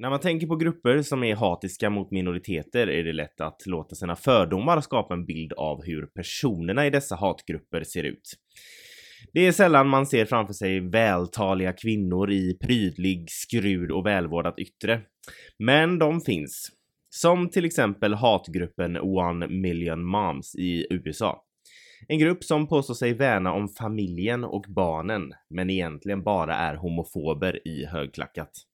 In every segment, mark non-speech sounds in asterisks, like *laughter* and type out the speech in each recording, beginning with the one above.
När man tänker på grupper som är hatiska mot minoriteter är det lätt att låta sina fördomar skapa en bild av hur personerna i dessa hatgrupper ser ut. Det är sällan man ser framför sig vältaliga kvinnor i prydlig skrud och välvårdat yttre. Men de finns. Som till exempel hatgruppen One Million Moms i USA. En grupp som påstår sig värna om familjen och barnen, men egentligen bara är homofober i högklackat.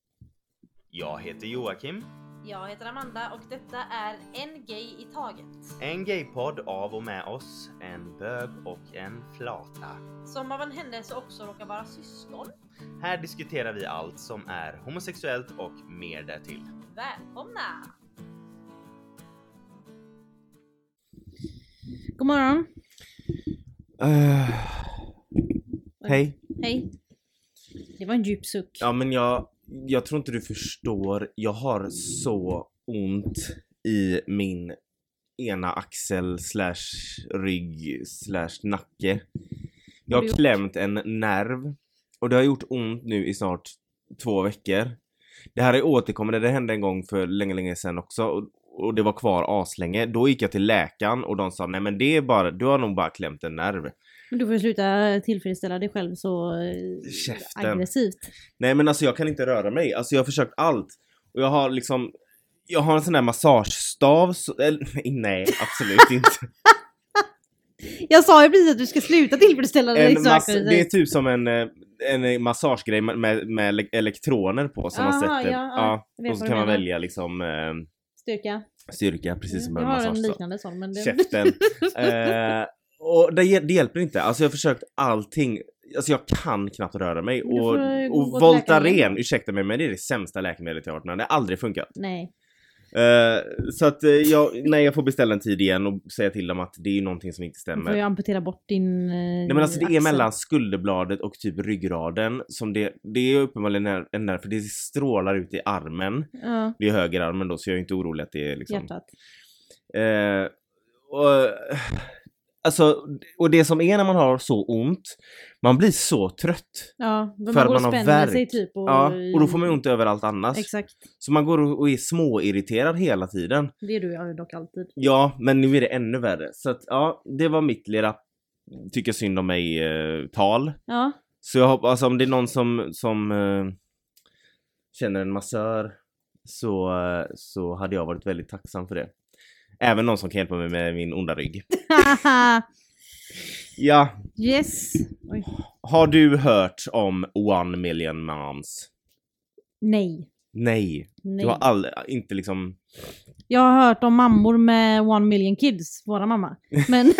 Jag heter Joakim. Jag heter Amanda och detta är En Gay i Taget. En gaypodd av och med oss, en bög och en flata. Som av en händelse också råkar vara syskon. Här diskuterar vi allt som är homosexuellt och mer därtill. Välkomna! God morgon. Uh, hej. Hej. Det var en djup suck. Ja men jag, jag tror inte du förstår. Jag har så ont i min ena axel slash rygg slash nacke. Jag har klämt en nerv och det har gjort ont nu i snart två veckor. Det här är återkommande, det hände en gång för länge, länge sedan också och, och det var kvar aslänge. Då gick jag till läkaren och de sa nej men det är bara, du har nog bara klämt en nerv. Men du får sluta tillfredsställa dig själv så eh, Käften. aggressivt. Nej men alltså jag kan inte röra mig. Alltså jag har försökt allt. Och jag har liksom jag har en sån där massagestav, så, eller, *laughs* nej absolut inte. *laughs* Jag sa ju precis att du ska sluta tillfredsställa dig det är typ som en, eh, en massagegrej med, med, med ele- elektroner på som man Aha, sätter. ja, ja, jag vet och så kan man menar. välja liksom eh, Styrka. styrka precis som jag en har en massagestav. liknande sån men det... Käften. *laughs* eh, och det, det hjälper inte. Alltså jag har försökt allting. Alltså jag kan knappt röra mig. Du Och, eh, gå och till Voltaren, ursäkta mig men det är det sämsta läkemedlet jag har varit med Det har aldrig funkat. Nej. Eh, så att eh, jag, nej, jag får beställa en tid igen och säga till dem att det är ju någonting som inte Du stämmer. får ju amputera bort din eh, Nej men alltså det är mellan skulderbladet och typ ryggraden som det, det är uppenbarligen en- en nerv för det strålar ut i armen. Ja, Det är högerarmen då så jag är inte orolig att det är liksom... hjärtat. Eh, och, alltså, och det som är när man har så ont, man blir så trött. Ja, För man att man har värk. sig typ och... Ja, och då får man ju ont överallt annars. Exakt. Så man går och är småirriterad hela tiden. Det är du jag dock alltid. Ja, men nu är det ännu värre. Så att ja, det var mitt lilla tycker synd om mig eh, tal. Ja. Så jag hoppas, alltså, om det är någon som, som eh, känner en massör så, eh, så hade jag varit väldigt tacksam för det. Även någon som kan hjälpa mig med min onda rygg. *laughs* Ja, yes. Oj. har du hört om One Million Moms? Nej. Nej, Nej. du har aldrig, inte liksom... Jag har hört om mammor med one million kids, våra mamma. Men *laughs*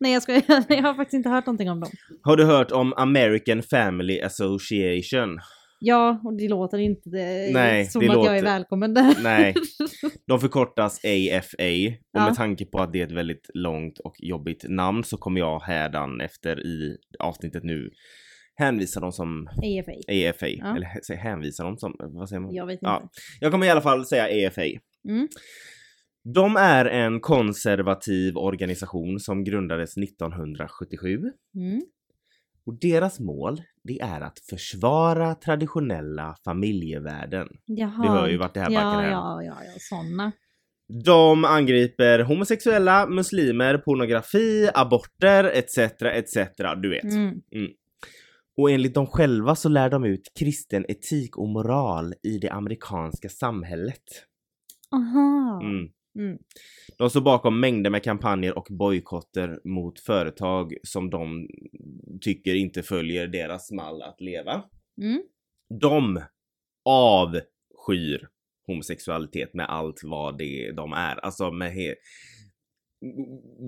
nej jag ska jag har faktiskt inte hört någonting om dem. Har du hört om American Family Association? Ja, och det låter inte Nej, som att jag låter- är välkommen där. Nej, *laughs* de förkortas AFA och Ja. med tanke på att det är ett väldigt långt och jobbigt namn så kommer jag hädan efter i avsnittet nu hänvisa dem som AFA. AFA. Ja. Eller hä- hänvisa dem som, vad säger man? Jag vet inte. Ja. Jag kommer i alla fall säga AFA. Mm. De är en konservativ organisation som grundades 1977 Mm. Och deras mål det är att försvara traditionella familjevärden. Jaha. Du hör ju vart det här ja, hän. ja, ja, ja, såna. De angriper homosexuella, muslimer, pornografi, aborter etc. etc. Du vet. Mm. Och enligt dem själva så lär de ut kristen etik och moral i det amerikanska samhället. Aha. Mm. Mm. De står bakom mängder med kampanjer och bojkotter mot företag som de tycker inte följer deras mall att leva. Mm. De avskyr homosexualitet med allt vad det de är. Alltså med he-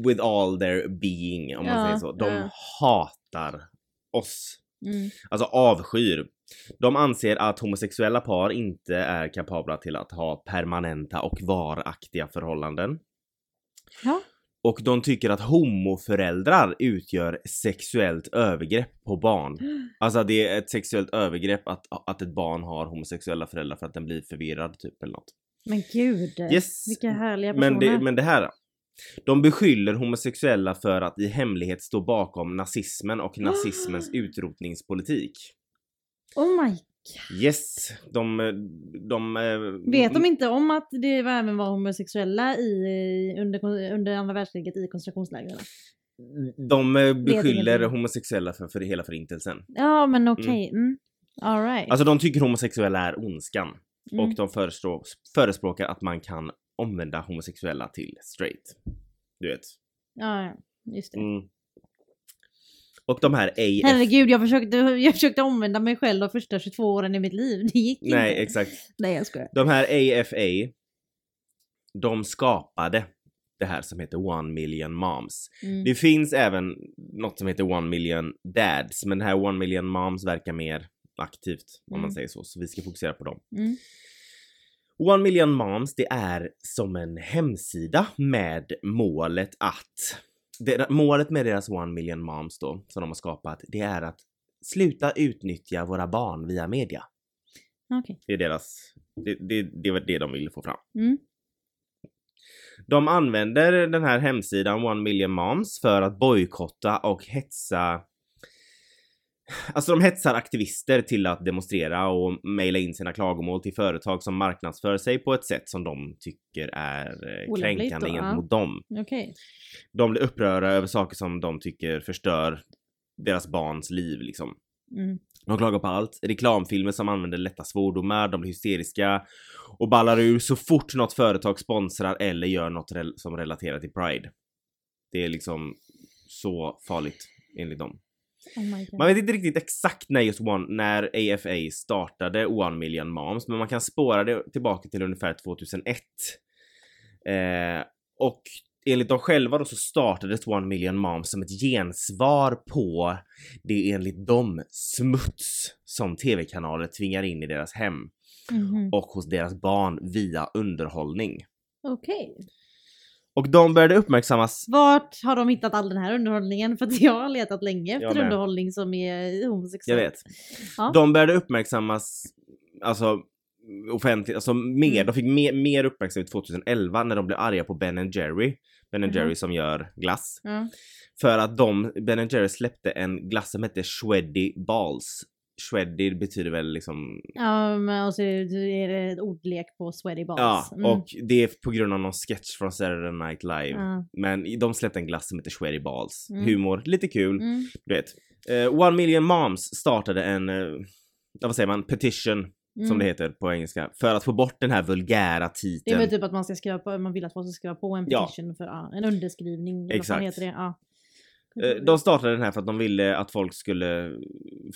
with all their being om man Ja, säger så. De ja. hatar oss. Mm. Alltså avskyr. De anser att homosexuella par inte är kapabla till att ha permanenta och varaktiga förhållanden. Ja. Och de tycker att homoföräldrar utgör sexuellt övergrepp på barn. *gasps* Alltså det är ett sexuellt övergrepp att, att ett barn har homosexuella föräldrar för att den blir förvirrad typ eller något. Men gud. Yes. Vilka härliga personer. Men det, men det här då? De beskyller homosexuella för att i hemlighet stå bakom nazismen och *gasps* nazismens utrotningspolitik. Oh my Yes, de... de eh, Vet de inte om att det även var homosexuella i, under, under andra världskriget i koncentrationslägren? De eh, beskyller homosexuella för, för hela förintelsen. Ja, men okej. Mm. All right. Alltså de tycker homosexuella är ondskan. Mm. Och de förespråk, förespråkar att man kan omvända homosexuella till straight. Du vet. Ja, ja, just det. Mm. Och de här AF... Herregud, jag försökte, jag försökte omvända mig själv de första 22 åren i mitt liv. Det gick Nej, inte. exakt. Nej, jag skojar. De här AFA, de skapade det här som heter One Million Moms. Mm. Det finns även något som heter One Million Dads, men det här One Million Moms verkar mer aktivt om man Mm. säger så, så vi ska fokusera på dem. Mm. One Million Moms, det är som en hemsida med målet att det, målet med deras One Million Moms då, som de har skapat, det är att sluta utnyttja våra barn via media. Okej. Det är deras, det, det, det var det de ville få fram. Mm. De använder den här hemsidan One Million Moms för att bojkotta och hetsa Alltså de hetsar aktivister till att demonstrera och mejla in sina klagomål till företag som marknadsför sig på ett sätt som de tycker är eh, Olagligt kränkande då, ja. gentemot dem. Okej. De blir upprörda över saker som de tycker förstör deras barns liv liksom. Mm. De klagar på allt. Reklamfilmer som använder lätta svordomar, de blir hysteriska och ballar ur så fort något företag sponsrar eller gör något som relaterar till Pride. Det är liksom så farligt enligt dem. Oh. Man vet inte riktigt exakt när just One, när AFA startade One Million Moms, men man kan spåra det tillbaka till ungefär 2001. Eh, och enligt dem själva då så startades One Million Moms som ett gensvar på det enligt dem smuts som tv-kanaler tvingar in i deras hem Mhm. och hos deras barn via underhållning. Okej. Och de började uppmärksammas Vart har de hittat all den här underhållningen? För att jag har letat länge efter underhållning som är homosexuell. Jag vet. Ja. De började uppmärksammas, alltså offentligt, alltså mer, Mm. de fick mer, mer uppmärksamhet 2011 när de blev arga på Ben Jerry. Ben Mhm. Jerry som gör glass. Ja. För att de, Ben Jerry släppte en glass som hette Shreddy Balls. Shreddy betyder väl liksom, Ja, men och så är det ett ordlek på sweaty balls. ja, Mm. och det är på grund av någon sketch från Saturday Night Live. Ja. Men de släppte en glass som heter Shreddy Balls. Mm. Humor, lite kul. Mm. Du vet. Eh, One Million Moms startade en, uh, vad säger man, petition Mm. som det heter på engelska, för att få bort den här vulgära Det är titeln. väl typ att man ska skriva på, man vill att folk ska skriva på en Ja. petition för ja, en underskrivning. vad Exakt. fan heter det? Ja. Eh, De startade den här för att de ville att folk skulle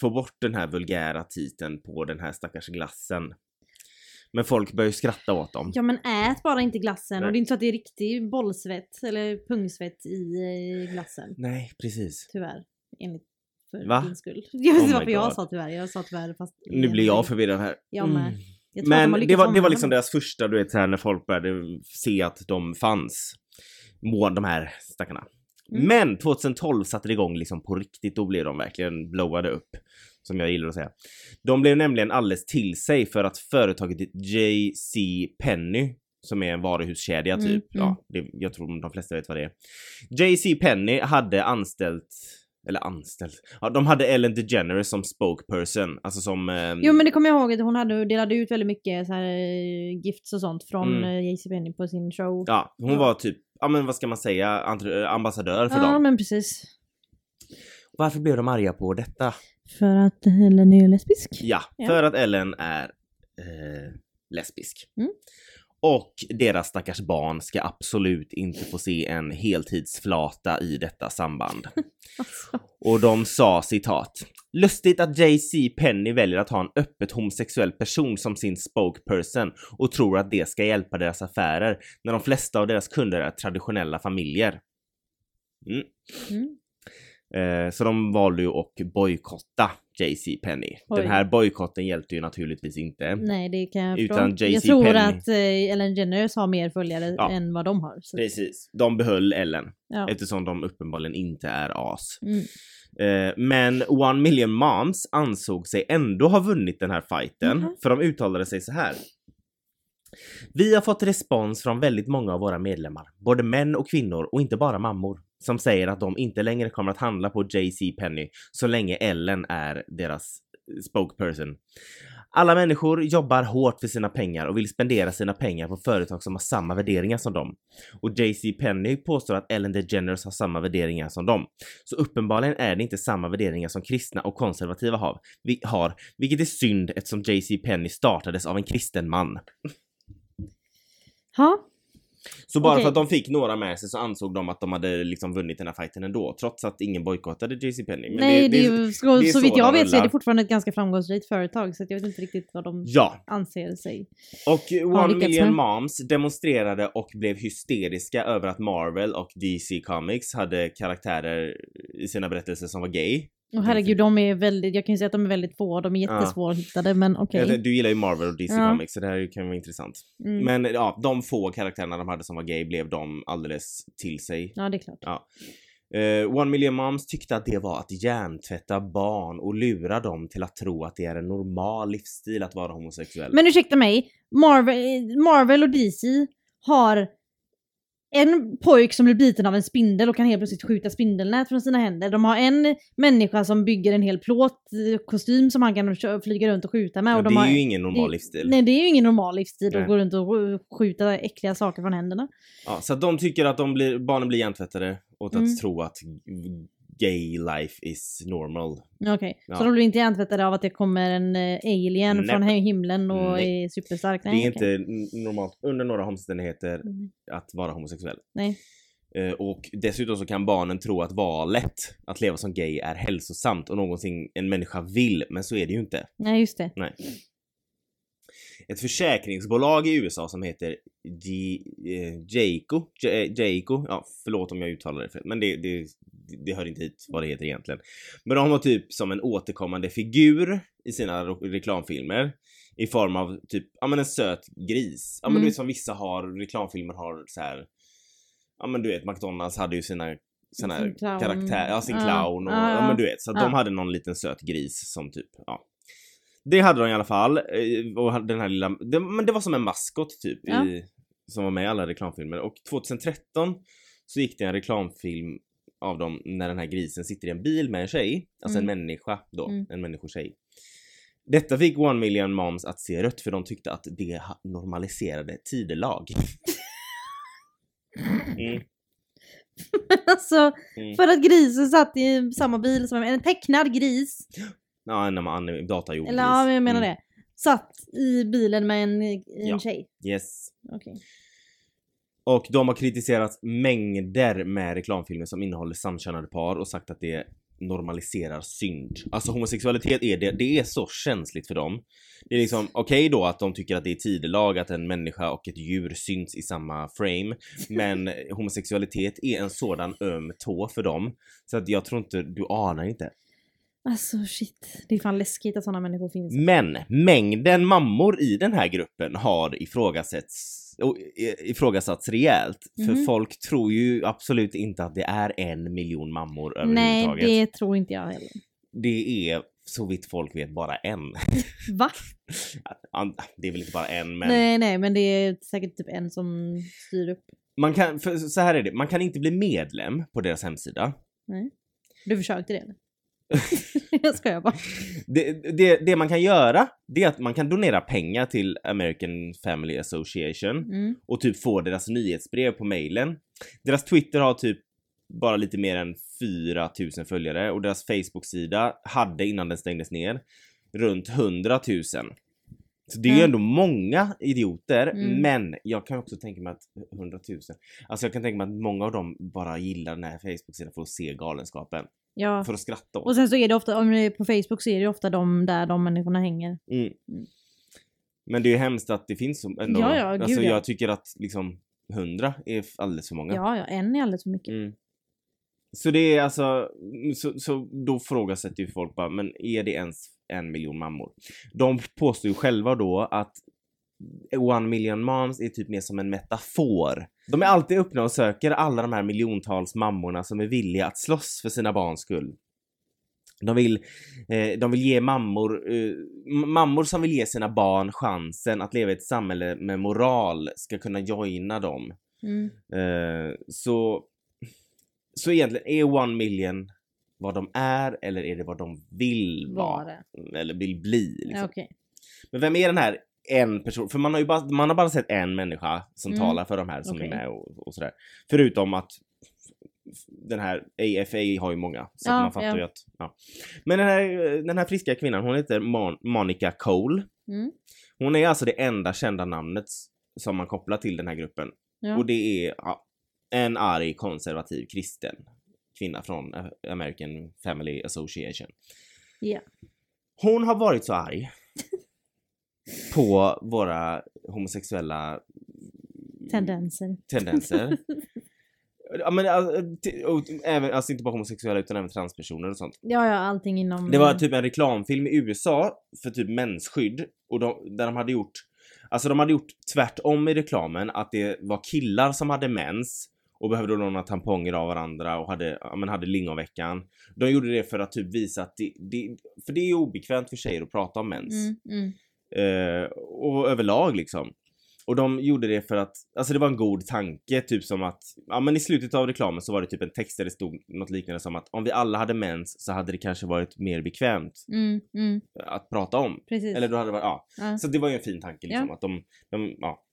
få bort den här vulgära titeln på den här stackars glassen. Men folk började ju skratta åt dem. Ja men ät bara inte glassen Nej. och det är inte så att det är riktig bollsvett eller pungsvett i eh, glassen. Nej, precis. Tyvärr. Enligt för Va? din skull. *laughs* Jag vet Oh inte my varför jag sa tyvärr. Jag sa tyvärr fast... Nu blir jag förvirrad här. Jag med. Mm. Jag de Men har det var, det var liksom deras första, du vet så här när folk började se att de fanns. Må- De här stackarna. Mm. Men 2012 satte det igång liksom på riktigt, då blev de verkligen blowade upp. Som jag gillar att säga. De blev nämligen alldeles till sig för att företaget JC Penny som är en varuhuskedja Mm, typ. mm. Ja, det, jag tror de flesta vet vad det är. JC Penny hade anställt eller anställt. Ja, de hade Ellen DeGeneres som spokesperson, alltså som... ehm, Jo men det kommer jag ihåg att hon hade, delade ut väldigt mycket så här eh, gifts och sånt från Mm. mm. JCPenney på sin show. Ja, hon Ja. var typ, ja men vad ska man säga, eh, ambassadör för ja dem. men precis. Varför blev de arga på detta? För att Ellen är lesbisk. Ja, Ja. för att Ellen är eh, lesbisk. Mm. Och deras stackars barn ska absolut inte få se en heltidsflata i detta samband. *laughs* Alltså. Och de sa citat. Lustigt att JC Penny väljer att ha en öppet homosexuell person som sin spokesperson och tror att det ska hjälpa deras affärer när de flesta av deras kunder är traditionella familjer. Mm. Mm. Eh, så de valde ju att bojkotta JC Penny. Den här bojkotten hjälpte ju naturligtvis inte. Nej det kan jag Utan förstå. Jag JC tror Penny. att eh, Ellen Jenner har mer följare Ja. än vad de har. Så. Precis. De behöll Ellen Ja. eftersom de uppenbarligen inte är as. Mm. Eh, men One Million Moms ansåg sig ändå ha vunnit den här fighten, Mhm. för de uttalade sig så här. Vi har fått respons från väldigt många av våra medlemmar, både män och kvinnor och inte bara mammor, som säger att de inte längre kommer att handla på JC Penny så länge Ellen är deras eh, spokesperson. Alla människor jobbar hårt för sina pengar och vill spendera sina pengar på företag som har samma värderingar som dem. Och JC Penny påstår att Ellen DeGeneres har samma värderingar som dem. Så uppenbarligen är det inte samma värderingar som kristna och konservativa har, vi har vilket är synd eftersom JC Penny startades av en kristen man. Ja, så bara Okej. för att de fick några med sig så ansåg de att de hade liksom vunnit den här fighten ändå, trots att ingen bojkottade JC Penny. Men nej, det, är ju- så, det är så vitt jag vet så är det fortfarande ett ganska framgångsrikt företag så jag vet inte riktigt vad de Ja, anser sig. och One Million med. Moms demonstrerade och blev hysteriska över att Marvel och DC Comics hade karaktärer i sina berättelser som var gay. Och herregud, de är väldigt, jag kan ju säga att de är väldigt få, de är Ja. jättesvårhittade men okej. Eller, Du gillar ju Marvel och DC Ja. Comics så det här kan vara intressant. Mm. Men ja, de få karaktärerna de hade som var gay blev de alldeles till sig. Ja, det är klart. Eh, One Million Moms tyckte att det var att hjärntvätta barn och lura dem till att tro att det är en normal livsstil att vara homosexuell. Men ursäkta mig, Marvel, Marvel och DC har en pojk som blir biten av en spindel och kan helt plötsligt skjuta spindelnät från sina händer. De har en människa som bygger en hel plåtkostym som han kan flyga runt och skjuta med. Ja, Och det de är har, ju ingen normal det- livsstil. Nej, det är ju ingen normal livsstil Nej. att gå runt och sk- skjuta äckliga saker från händerna. Ja, så att de tycker att de blir, barnen blir hjärntvättade åt att Mm. tro att gay life is normal. Okej, Ja. så de blir inte hjärntvättade av att det kommer en eh, alien Nej. från himlen och Nej. är superstark? det Nej, är okej. inte normalt under några omständigheter Mm. att vara homosexuell. Nej. Eh, och dessutom så kan barnen tro att valet att leva som gay är hälsosamt och någonting en människa vill, men så är det ju inte. Nej, just det. Nej. Ett försäkringsbolag i USA som heter G- eh, Jayco, J- Jayco, ja förlåt om jag uttalar det fel, men det, det, det hör inte hit vad det heter egentligen. Men de har typ som en återkommande figur i sina reklamfilmer i form av typ, ja men en söt gris. Ja men Mm. du vet som vissa har, reklamfilmer har så här. ja men du vet McDonalds hade ju sina såna här karaktär, ja sin Ja. clown och Ja, ja, men du vet så Ja. de hade någon liten söt gris som typ, ja. Det hade de i alla fall. eh, Och den här lilla, det, men det var som en maskot typ i, som var med i alla reklamfilmer. Och 2013 så gick det en reklamfilm av dem när den här grisen sitter i en bil med en tjej. Alltså Mm. en människa då, Mm. en människotjej. Detta fick One Million Moms att se rött för de tyckte att det normaliserade tidelag. Mm. *laughs* alltså, Mm. för att grisen satt i samma bil som en, en tecknad gris. Ja, när man datagjord Eller ja, gris. jag menar Mm. det. Satt i bilen med en, en Ja. tjej. Yes. Okej. Och de har kritiserat mängder med reklamfilmer som innehåller samkönade par och sagt att det normaliserar synd. Alltså homosexualitet är det, det är så känsligt för dem. Det är liksom okej då att de tycker att det är tidelag att en människa och ett djur syns i samma frame. Men *laughs* homosexualitet är en sådan öm tå för dem. Så att jag tror inte, du anar inte. Alltså shit. Det är fan läskigt att sådana människor finns. Men mängden mammor i den här gruppen har ifrågasatts, och, ifrågasatts rejält. För Mhm. folk tror ju absolut inte att det är en miljon mammor Nej, överhuvudtaget. det tror inte jag heller. Det är så vitt folk vet bara en. Va? *laughs* Det är väl inte bara en men Nej, nej, men det är säkert typ en som styr upp. man kan, så här är det, man kan inte bli medlem på deras hemsida. Du försökte det eller? *laughs* jag skojar bara. Det, det, det man kan göra, det är att man kan donera pengar till American Family Association. Mm. och typ få deras nyhetsbrev på mailen. Deras Twitter har typ bara lite mer än 4000 följare och deras Facebook-sida hade innan den stängdes ner runt 100 000. Så det är ju Mm. ändå många idioter, Mm. men jag kan också tänka mig att 100 000, alltså jag kan tänka mig att många av dem bara gillar den här Facebook-sidan för att se galenskapen. Ja. För att skratta åt. Och sen så är det ofta, om det är på Facebook så är det ofta de där de människorna hänger. Mm. Men det är ju hemskt att det finns så ändå. Ja, ja, gud, alltså ja. jag tycker att liksom 100 är alldeles för många. Ja, ja, en är alldeles för mycket. Mm. Så det är alltså, så, så då frågasätter ju folk bara, men är det ens en miljon mammor? De påstår ju själva då att One million moms är typ mer som en metafor. De är alltid öppna och söker alla de här miljontals mammorna som är villiga att slåss för sina barns skull. De vill, eh, de vill ge mammor, eh, mammor som vill ge sina barn chansen att leva i ett samhälle med moral ska kunna joina dem. Mm. Eh, så, så egentligen, är One Million vad de är eller är det vad de vill Var vara? det? Eller vill bli? Liksom. Okej. Men vem är den här en person? För man har ju bara, man har bara sett en människa som Mm. talar för de här som Okej. är med och, och sådär. Förutom att den här AFA har ju många. Så Ja, man fattar ja. ju att, ja. Men den här, den här friska kvinnan, hon heter Mon- Monica Cole. Mm. Hon är alltså det enda kända namnet som man kopplar till den här gruppen. Ja. Och det är en arg konservativ kristen kvinna från American Family Association. Ja. Hon har varit så arg *laughs* på våra homosexuella Tendenser. tendenser. *laughs* Ja men alltså, även, alltså inte bara homosexuella utan även transpersoner och sånt. Ja, ja, allting inom... Det var typ en reklamfilm i USA för typ mensskydd och de, där de hade gjort Alltså de hade gjort tvärtom i reklamen att det var killar som hade mens och behövde låna tamponger av varandra och hade, ja, men hade lingonveckan. De gjorde det för att typ visa att det, det för det är obekvämt för tjejer att prata om mens. Mm, mm. Eh, och överlag liksom. Och de gjorde det för att, alltså det var en god tanke, typ som att, ja men i slutet av reklamen så var det typ en text där det stod något liknande som att om vi alla hade mens så hade det kanske varit mer bekvämt Mm, mm. att prata om. Precis. Eller då hade det varit, ja. ja. Så det var ju en fin tanke liksom Ja. att de, de, ja.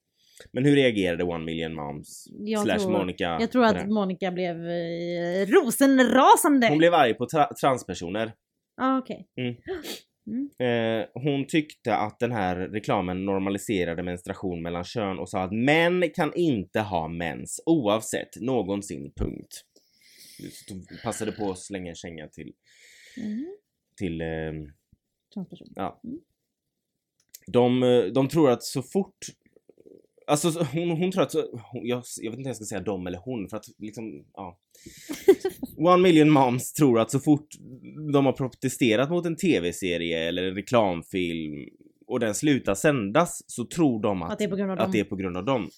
Men hur reagerade One Million Moms Jag slash tror- Monica? Jag tror att? Monica blev eh, rosenrasande. Hon blev arg på tra- transpersoner. ah, okej. *gasps* Eh, hon tyckte att den här reklamen normaliserade menstruation mellan kön och sa att män kan inte ha mens oavsett någonsin punkt. Hon passade på att slänga en känga till, Mm. till eh, Transperson. ja. Mm. De, eh, de tror att så fort Alltså så- hon, hon tror att, hon, jag, jag vet inte om jag ska säga de eller hon för att liksom, ja. *laughs* One million moms tror att så fort de har protesterat mot en tv-serie eller en reklamfilm och den slutar sändas så tror de att, Att det är på grund av att dem. det är på grund av dem.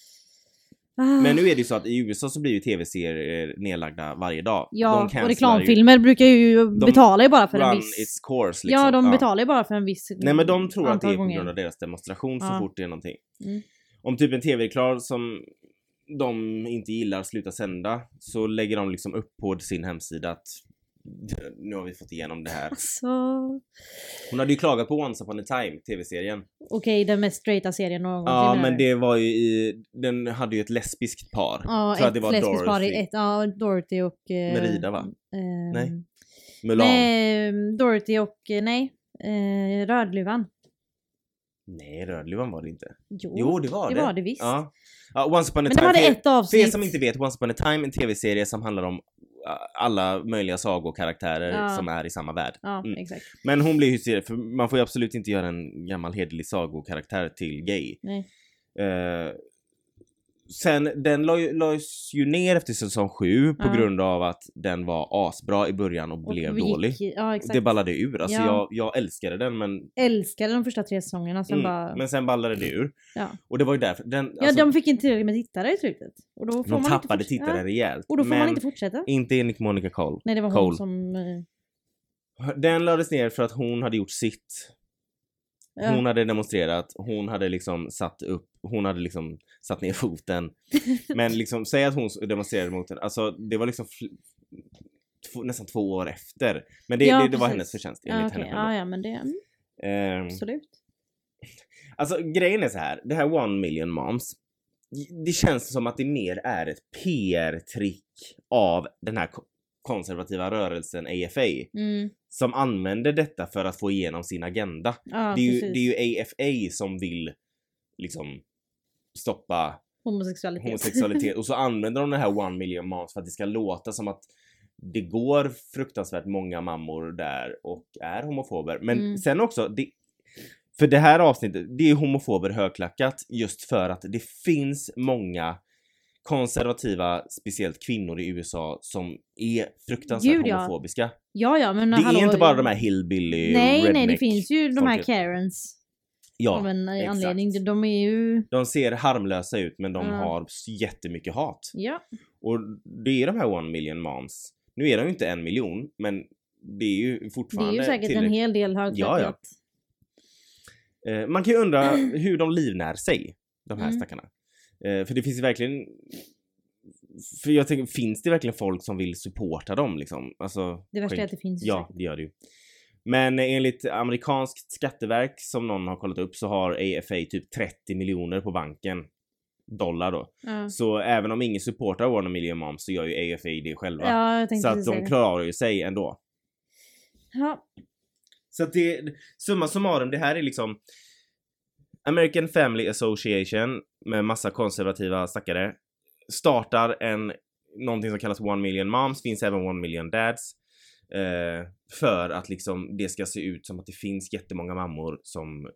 Ah. Men nu är det ju så att i USA så blir ju tv-serier nedlagda varje dag. Ja, och reklamfilmer brukar ju betala ju bara ju för en viss... its course liksom. Ja, de betalar ju bara för en viss Nej men de tror att det är på grund av deras demonstration så Ja. fort det är någonting. Mm. Om typ en tv-reklam som de inte gillar slutar sända så lägger de liksom upp på sin hemsida att nu har vi fått igenom det här. Alltså... Hon hade ju klagat på Once upon a time, tv-serien. Okej, den mest straighta serien någonsin. Ja här. men det var ju i, den hade ju ett lesbiskt par. Ja, att ett det var lesbiskt par i Dorothy. ett, ja, Dorothy och... Eh, Merida, va? Eh, Nej. Mulan. Nej, Dorothy och, eh, nej, eh, Rödluvan. Nej, Rödluvan var det inte. Jo, Jo, det var det. det var det visst. Ja. ja Once upon a Men de time. hade för- ett För er avsnitt. som inte vet, Once upon a time en tv-serie som handlar om alla möjliga sagokaraktärer Ja. som är i samma värld. Ja, Mm. exakt. Men hon blir hysterisk för man får ju absolut inte göra en gammal hederlig sagokaraktär till gay. Nej. Eh, sen, den la- lades ju ner efter säsong 7 på Ja. grund av att den var asbra i början och, Och blev gick- dålig. Ja. Det ballade ur. Alltså Ja. jag, jag älskade den men, Älskade de första tre säsongerna, sen mm, bara... men sen ballade det ur. Ja. Och det var ju därför den, Ja, alltså, de fick inte tillräckligt med tittare i slutet. Och då får de man inte tappade fortsätta. tittare Ja. rejält. Och då får man inte fortsätta. inte enligt Monica Cole. Nej, det var hon Cole. som... eh, Den lades ner för att hon hade gjort sitt. Ja. Hon hade demonstrerat, hon hade liksom satt upp, hon hade liksom satt ner *laughs* foten. Men liksom, säg att hon demonstrerade mot den, alltså det var liksom två, nästan två år efter. Men det, Ja, det, det var hennes förtjänst Ja, enligt okej. henne ja, själv. ja, men det... mm, Ehm, Absolut. *laughs* Alltså grejen är så här, det här One Million Moms. Det känns som att det mer är ett PR-trick av den här ko- konservativa rörelsen AFA. Mm. Som använder detta för att få igenom sin agenda. Ja, det, är ju, det är ju AFA som vill liksom stoppa Homosexualitet. homosexualitet *laughs* och så använder de den här One Million Moms för att det ska låta som att det går fruktansvärt många mammor där och är homofober. Men Mm. sen också, det, för det här avsnittet, det är homofober högklackat just för att det finns många konservativa, speciellt kvinnor i USA, som är fruktansvärt Gud, homofobiska. Ja, ja, men Det hallå, är inte bara de här hillbilly Nej, nej, det redneck finns ju de här folket. Karens. Ja, av en exakt. anledning. De är ju... De ser harmlösa ut men de Ja. har jättemycket hat. Ja. Och det är de här one million moms. Nu är de ju inte en miljon, men det är ju Det är fortfarande ju säkert en tillräckligt. hel del högklackat. Ja, Eh, Man kan ju undra *clears throat* hur de livnär sig, de här Mm. stackarna. Eh, För det finns ju verkligen... För jag tänker, finns det verkligen folk som vill supporta dem liksom? Alltså, Det värsta är att det finns Ja, säkert. det gör det ju. Men enligt amerikanskt skatteverk som någon har kollat upp så har AFA typ 30 miljoner på banken. Dollar då. Ja. Så även om ingen supportar One Million Moms så gör ju AFA det själva. Ja, så att de klarar ju sig ändå. Ja. Så att det, summa summarum, det här är liksom American Family Association med massa konservativa stackare startar en någonting som kallas One Million Moms, finns även One Million Dads. Eh, för att liksom det ska se ut som att det finns jättemånga mammor som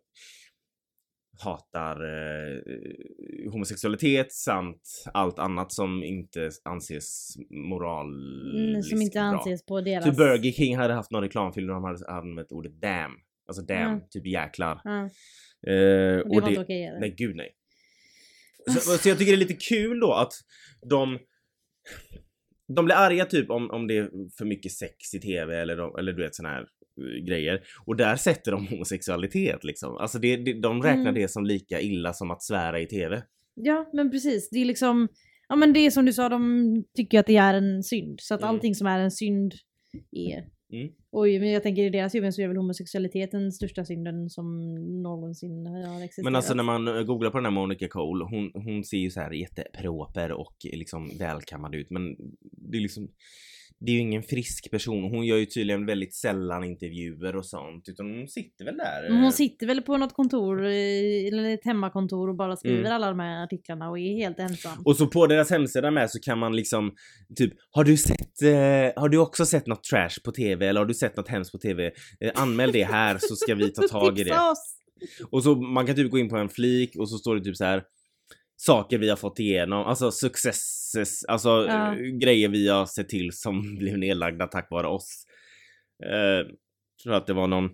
hatar eh, homosexualitet samt allt annat som inte anses moraliskt Mm, som inte bra. anses på deras... Typ Burger King hade haft någon reklamfilm där de hade använt ordet damn. Alltså damn, Mm. typ jäklar. Ja, Eh, och det var inte okej eller? Nej gud nej. Så, så jag tycker det är lite kul då att de de blir arga typ om, om det är för mycket sex i TV eller, de, eller du vet såna här eh, grejer. Och där sätter de *laughs* homosexualitet liksom. Alltså det, det, de räknar Mm. det som lika illa som att svära i TV. Ja, men precis. Det är liksom... Ja men det är som du sa, de tycker att det är en synd. Så att Mm. allting som är en synd är... Mm. Oj, men jag tänker i deras huvuden så är väl homosexualitet den största synden som någonsin har existerat. Men alltså när man eh, googlar på den här Monica Cole, hon, hon ser ju så här jätteproper och liksom välkammad ut men det är liksom det är ju ingen frisk person. Hon gör ju tydligen väldigt sällan intervjuer och sånt utan hon sitter väl där. Men eh, hon sitter väl på något kontor, eller ett hemmakontor och bara skriver Mm. alla de här artiklarna och är helt ensam. Och så på deras hemsida med så kan man liksom typ Har du sett, eh, har du också sett något trash på TV eller har du sett något hemskt på TV? Eh, anmäl det här så ska vi ta *laughs* tag i det. Och så man kan typ gå in på en flik och så står det typ så här saker vi har fått igenom, alltså successes, alltså Ja. grejer vi har sett till som *laughs* blev nedlagda tack vare oss. Eh, tror att det var någon,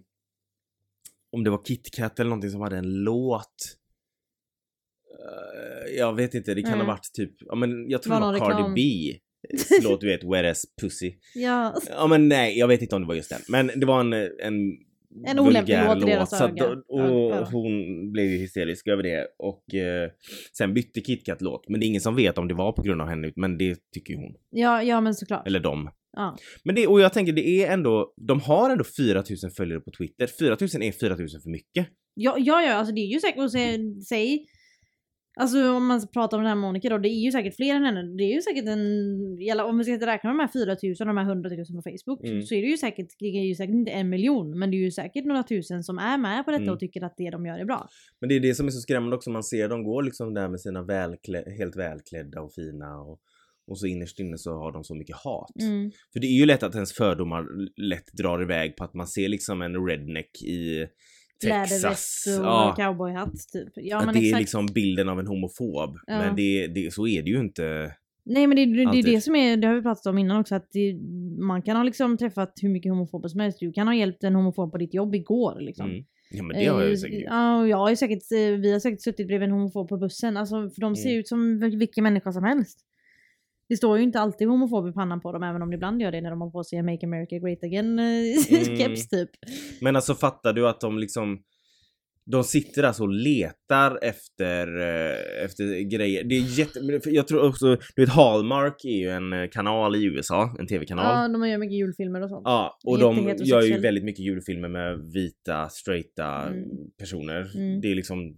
om det var KitKat eller någonting som hade en låt. Eh, jag vet inte, det kan ha Mm. varit typ, ja men jag tror Var det var Cardi? B. Låt du vet, Wet as Pussy. *laughs* Ja. Ja men nej, jag vet inte om det var just den. Men det var en, en En olämplig låt i deras så att öga. då- Och Ja. hon blev ju hysterisk över det och eh, sen bytte KitKat låt. Men det är ingen som vet om det var på grund av henne, men det tycker ju hon. Ja, ja men såklart. Eller de. Ja. Men det, och jag tänker det är ändå, de har ändå 4000 följare på Twitter. 4000 är 4000 för mycket. Ja, ja, ja, alltså det är ju säkert, och säg Alltså om man pratar om den här Monica då, det är ju säkert fler än henne. Det är ju säkert en, om vi ska räkna de här 4000 och de här 100 000 på Facebook, Mm. så är det ju säkert, det är ju säkert inte en miljon, men det är ju säkert några tusen som är med på detta Mm. och tycker att det de gör är bra. Men det är det som är så skrämmande också, man ser dem gå liksom där med sina välklä, helt välklädda och fina och, och så innerst inne så har de så mycket hat. Mm. För det är ju lätt att ens fördomar lätt drar iväg på att man ser liksom en redneck i. Läderväst och Ja, cowboyhatt typ. Ja men det exakt. är liksom bilden av en homofob. Ja. Men det, det, så är det ju inte. Nej men det, det, det är det som är, det har vi pratat om innan också, att det, man kan ha liksom träffat hur mycket homofober som helst. Du kan ha hjälpt en homofob på ditt jobb igår liksom. Mm. Ja men det har jag ju Eh, säkert. Ja, jag har säkert, eh, vi har säkert suttit bredvid en homofob på bussen. Alltså, för de ser Mm. ut som vil- vilken människa som helst. Det står ju inte alltid homofob i pannan på dem, även om det ibland gör det när de har på sig en Make America Great Again eh, *laughs* Mm. typ. Men alltså fattar du att de liksom de sitter alltså och letar efter, eh, efter grejer. Det är jätte... Jag tror också, du vet Hallmark är ju en eh, kanal i USA, en tv-kanal. Ja, de gör mycket julfilmer och sånt. Ja, och de gör ju väldigt mycket julfilmer med vita, straighta Mm. personer. Mm. Det är liksom...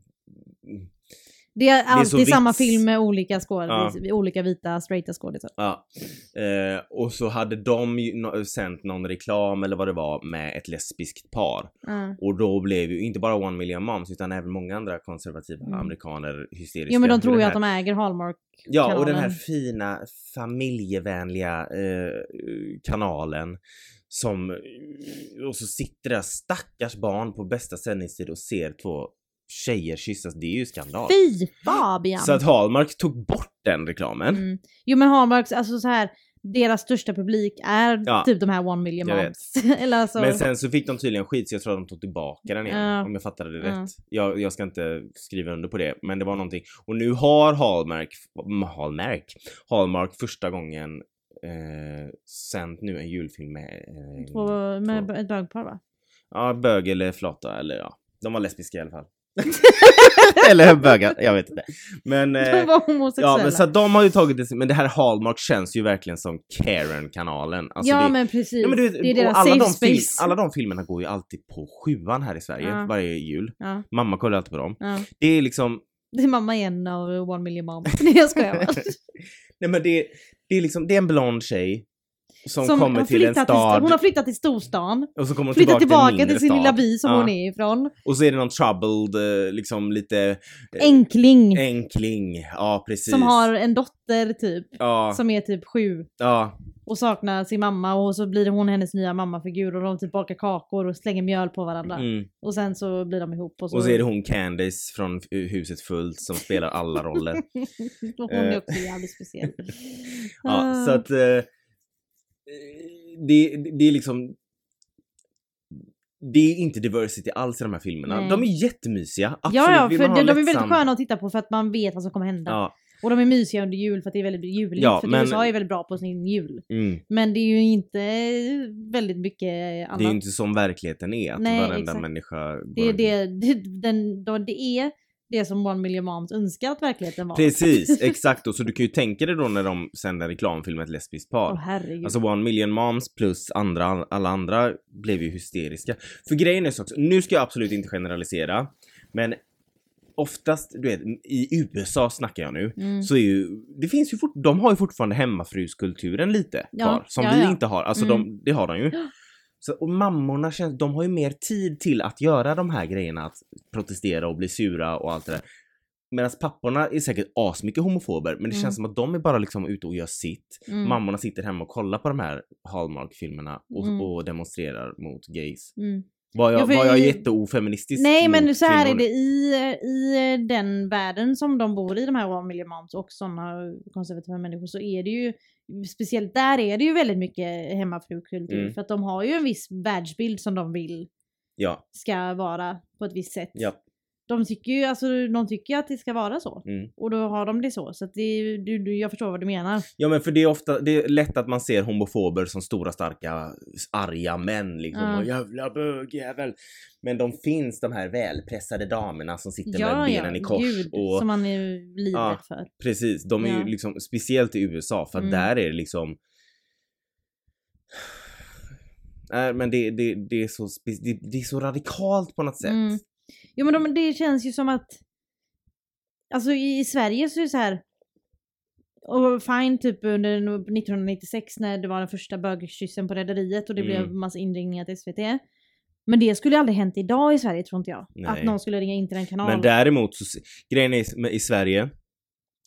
Det är alltid samma vits. film med olika skådisar, olika vita straighta skådisar. Ja. Eh, och så hade de ju no- sänt någon reklam eller vad det var med ett lesbiskt par. Ja. Och då blev ju inte bara One Million Moms utan även många andra konservativa Mm. amerikaner hysteriska. Jo men de tror ju att de äger Hallmark. Ja, och den här fina familjevänliga eh, kanalen som... Och så sitter där stackars barn på bästa sändningstid och ser två tjejer kyssas. Det är ju skandal. Fy Fabian! Så att Hallmark tog bort den reklamen. Mm. Jo men Hallmarks, alltså så här deras största publik är Ja. typ de här one million moms. *laughs* Eller alltså, Men sen så fick de tydligen skit så jag tror att de tog tillbaka den igen. Ja. Om jag fattade det Ja. rätt. Jag, jag ska inte skriva under på det. Men det var någonting. Och nu har Hallmark, Hallmark, Hallmark första gången eh, sänt nu en julfilm med... Eh, två, med två- ett bögpar va? Ja, bög eller flata eller ja. De var lesbiska i alla fall. *laughs* Eller bögar, jag vet inte. Men... De Eh, var homosexuella. ja men så de har ju tagit det, men det här Hallmark känns ju verkligen som Karen-kanalen. Alltså ja det, men precis. Ja, men du det är deras alla, safe de space. alla de filmerna går ju alltid på sjuan här i Sverige Ja. varje jul. Ja, Mamma kollar alltid på dem. Det är liksom, Det är mamma igen av One Million Moms. *laughs* Nej jag skojar bara. *laughs* nej men det, det är liksom, det är en blond tjej som, Som kommer till en stad hon har flyttat till storstan. och så kommer hon Flyttat tillbaka, tillbaka till, till sin lilla by som Ja. hon är ifrån. Och så är det någon troubled, eh, liksom lite eh, Enkling. enkling. Ja precis. Som har en dotter typ. Ja, Som är typ sju. ja, Och saknar sin mamma och så blir hon hennes nya mammafigur och de typ bakar kakor och slänger mjöl på varandra. mm. Och sen så blir de ihop och så... Och så är det hon Candice från Huset Fullt som spelar alla roller. *laughs* Hon är också jävligt speciell. *laughs* Ja, så att eh, det, det är liksom det är inte diversity alls i de här filmerna. Nej. De är jättemysiga, absolut. Ja, ja, för de, de är väldigt sköna att titta på för att man vet vad som kommer hända. Ja, Och de är mysiga under jul för att det är väldigt juligt. Ja, för men- USA är väldigt bra på sin jul. mm. Men det är ju inte väldigt mycket annat. Det är ju inte som verkligheten är, att Nej, varenda exakt. människa det, är det, det, den, då det är det som One Million Moms önskar att verkligheten var. Precis, *laughs* exakt. Och så du kan ju tänka dig då när de sänder reklamfilm med ett lesbiskt par. Herregud. Alltså One Million Moms plus andra, alla andra blev ju hysteriska. För grejen är så också, nu ska jag absolut inte generalisera, men oftast, du vet, i USA snackar jag nu, mm. så är ju, det finns ju fort, de har ju fortfarande hemmafruskulturen lite Ja, kvar, som ja, vi ja. inte har. Alltså Mm. de, det har de ju. *gasps* Så, och mammorna känns, de har ju mer tid till att göra de här grejerna, att protestera och bli sura och allt det där. Medan papporna är säkert asmycket homofober, men det Mm. känns som att de är bara liksom ute och gör sitt. Mm. Mammorna sitter hemma och kollar på de här Hallmark-filmerna och, Mm. och demonstrerar mot gays. Mm. Var jag, Ja, var jag jätteofeministisk Nej men så här är det i, i den världen som de bor i, de här One Million Moms och sådana konservativa människor, så är det ju speciellt där är det ju väldigt mycket hemmafrukultur Mm. för att de har ju en viss världsbild som de vill Ja, ska vara på ett visst sätt. ja. De tycker ju alltså, de tycker att det ska vara så. Mm. Och då har de det så. Så att det, du, du, jag förstår vad du menar. Ja men för det är ofta, det är lätt att man ser homofober som stora starka arga män liksom. Ja. Och jävla bögjävel. Men de finns de här välpressade damerna som sitter Ja, med ja, benen i kors. gud, och som man är livrädd Ja. för. Precis, de är Ja. ju liksom, speciellt i USA för Mm. där är det liksom Nej men det, det, det, är så, det, det är så radikalt på något sätt. Mm. Jo men de, det känns ju som att Alltså i, i Sverige så är det så här och fine typ under 1996 när det var den första bögkyssen på Rederiet och det Mm. blev massa inringningar till SVT. Men det skulle aldrig hänt idag i Sverige tror inte jag. Nej. Att någon skulle ringa in till den kanalen. Men däremot så, grejen är i- i Sverige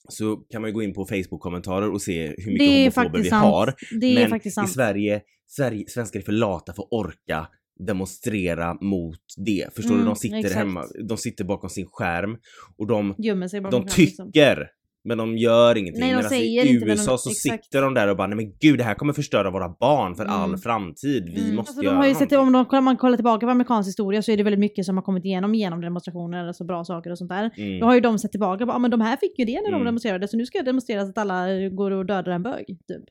så kan man ju gå in på Facebook-kommentarer och se hur mycket homofober vi sant. har. Det är Men faktiskt i sant. Sverige, Sverige, svenskar är för lata för att orka demonstrera mot det. Förstår du? Mm, De sitter exakt. hemma, de sitter bakom sin skärm och de, de liksom. tycker men de gör ingenting. Nej, de Medan i inte, USA de- så exakt. sitter de där och bara nej men gud det här kommer förstöra våra barn för Mm. all framtid. Vi Mm. måste alltså, göra de sett, om de, man kollar tillbaka på amerikansk historia så är det väldigt mycket som har kommit igenom genom demonstrationer, alltså bra saker och sånt där. Mm. Då har ju de sett tillbaka ja men de här fick ju det när de Mm. demonstrerade så nu ska jag demonstrera så att alla går och dödar en bög. Typ.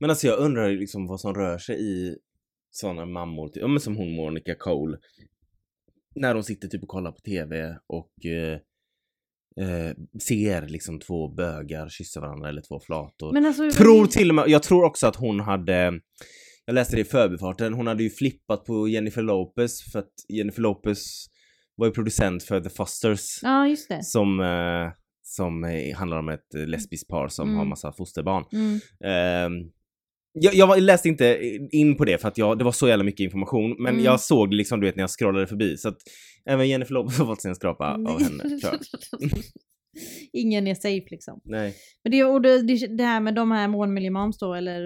Men alltså jag undrar liksom vad som rör sig i sådana mammor, typ, ja, men som hon Monica Cole. När de sitter typ och kollar på TV och eh, eh, ser liksom två bögar kyssa varandra eller två flator. Men alltså, Tror till och med, jag tror också att hon hade, jag läste det i förbifarten, hon hade ju flippat på Jennifer Lopez för att Jennifer Lopez var ju producent för The Fosters Ja, just det. som, eh, som eh, handlar om ett eh, lesbiskt par som Mm. har massa fosterbarn. Mm. Ehm, jag, jag läste inte in på det för att jag, det var så jävla mycket information men Mm. jag såg det liksom du vet när jag scrollade förbi så att även Jennifer Lopez har fått sig en skrapa av henne tror jag. *laughs* Ingen är safe liksom. Nej. Men det, och det, det, här med de här One Million Moms då, eller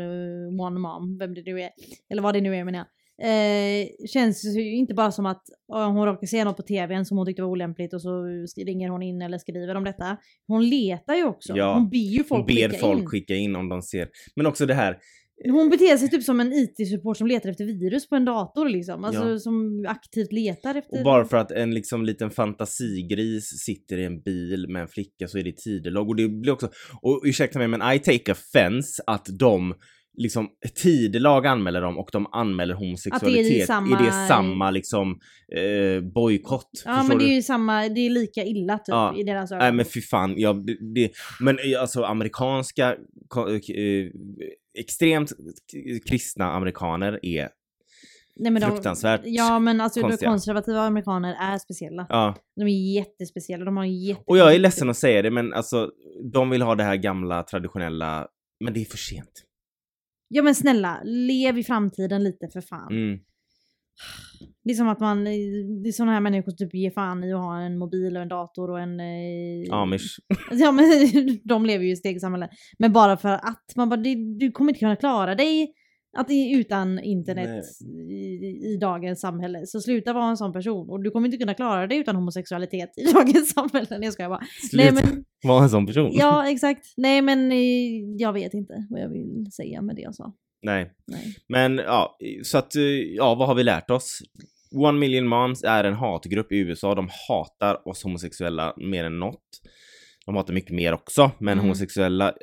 One Mom, vem det nu är, eller vad det nu är menar jag. Eh, känns ju inte bara som att hon råkar se något på tvn som hon tyckte var olämpligt och så ringer hon in eller skriver om detta. Hon letar ju också. Ja, hon ber ju folk Hon ber skicka folk in. skicka in om de ser. Men också det här, Hon beter sig typ som en IT-support som letar efter virus på en dator liksom. Alltså Ja. som aktivt letar efter... och bara för att en liksom liten fantasigris sitter i en bil med en flicka så är det tidelag och det blir också, och ursäkta mig men I take offense att de liksom tidelag anmäler dem och de anmäler homosexualitet. samma- Är det samma liksom eh, bojkott? Ja men det är ju samma, det är lika illa typ Ja. i deras ögon. Nej men fy fan, ja, det, det, men eh, alltså amerikanska, ko- eh, extremt kristna amerikaner är, Nej, men de- fruktansvärt Ja men alltså de konstiga. konservativa amerikaner är speciella. ja. De är jättespeciella, de har jätte... Och jag är ledsen att säga det men alltså, de vill ha det här gamla traditionella, men det är för sent. Ja men snälla, lev i framtiden lite för fan. Mm. Det är som att man, det är sådana här människor som typ ger fan i att ha en mobil och en dator och en... Eh, Amish. *laughs* Ja men *laughs* de lever ju i stegsamhälle. Men bara för att man bara, du kommer inte kunna klara dig att det, utan internet i, i dagens samhälle. Så sluta vara en sån person. Och du kommer inte kunna klara dig utan homosexualitet i *laughs* dagens samhälle. Nej jag skojar bara. Nej Sluta men, *laughs* vara en sån person. ja exakt. Nej men eh, jag vet inte vad jag vill säga med det jag sa. Nej. Nej. Men ja, så att, eh, ja vad har vi lärt oss? One Million Moms är en hatgrupp i USA. De hatar oss homosexuella mer än något. De hatar mycket mer också, men Mm. homosexuella...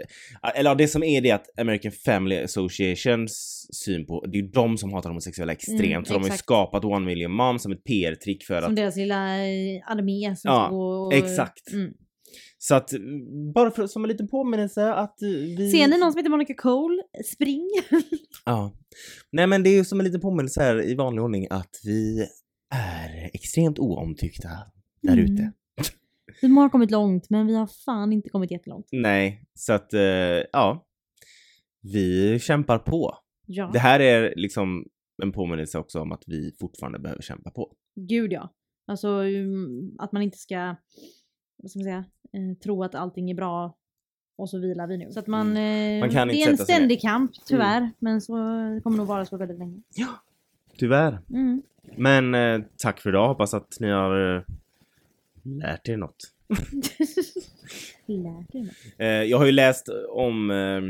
Eller ja, det som är det att American Family Associations syn på, det är ju de som hatar homosexuella extremt. Mm, så de har ju skapat One Million Moms som ett PR-trick för Som att... deras lilla eh, armé som Ja, ska gå och... exakt. Mm. Så att, mm, bara för, som en liten påminnelse att eh, vi... Ser ni någon som heter Monica Cole? Spring! *laughs* Ja. Nej men det är ju som en liten påminnelse här i vanlig ordning att vi är extremt oomtyckta där Mm. Vi har kommit långt men vi har fan inte kommit jättelångt. Nej, så att eh, ja. Vi kämpar på. Ja, Det här är liksom en påminnelse också om att vi fortfarande behöver kämpa på. gud ja. Alltså um, att man inte ska, vad ska man säga, eh, tro att allting är bra och så vilar vi nu. Så att man, eh, Man kan det är en ständig kamp tyvärr. Men så det kommer nog vara så väldigt länge. Tyvärr. Mm. Men eh, tack för idag. Hoppas att ni har lärt er något. Lärt dig något. Eh, jag har ju läst om eh,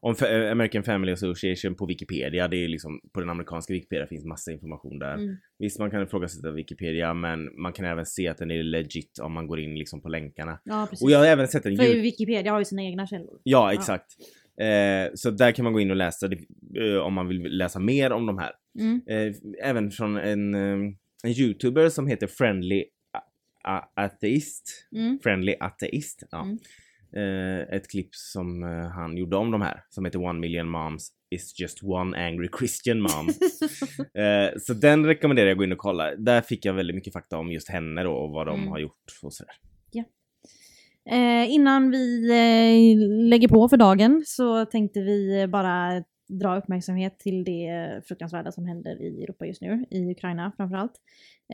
om Fa- American Family Association på Wikipedia. Det är liksom på den amerikanska Wikipedia finns massa information där. Mm. Visst, man kan ifrågasätta Wikipedia, men man kan även se att den är legit om man går in liksom på länkarna. Ja precis. Och jag har även sett en För. Wikipedia har ju sina egna källor. Ja, exakt. Eh, så där kan man gå in och läsa det, eh, om man vill läsa mer om de här. Mm. Eh, även från en, eh, en YouTuber som heter Friendly Atheist. Mm. Friendly Atheist. Ja. Mm. Eh, ett klipp som eh, han gjorde om de här som heter One Million Moms is just one angry Christian mom. *laughs* eh, så den rekommenderar jag att gå in och kolla. Där fick jag väldigt mycket fakta om just henne då och vad de Mm. har gjort och sådär. Eh, innan vi eh, lägger på för dagen så tänkte vi bara dra uppmärksamhet till det fruktansvärda som händer i Europa just nu, i Ukraina framförallt.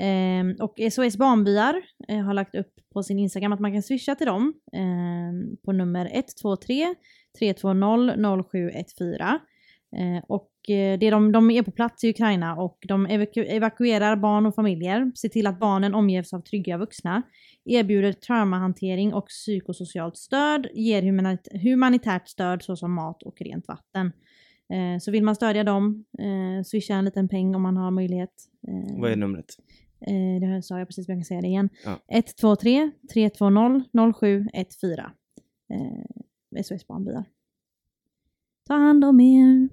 Eh, och SOS Barnbyar eh, har lagt upp på sin Instagram att man kan swisha till dem eh, på nummer 123 320 0714. Eh, och eh, det de, de är på plats i Ukraina och de evaku- evakuerar barn och familjer, ser till att barnen omges av trygga vuxna, erbjuder traumahantering och psykosocialt stöd, ger humanit- humanitärt stöd såsom mat och rent vatten. Eh, så vill man stödja dem, eh, swisha en liten peng om man har möjlighet. Eh, Vad är numret? eh, det sa jag precis, men jag kan säga det igen. Ja. 123 320 0714. Eh, SOS Barnbyar. Ta hand om er.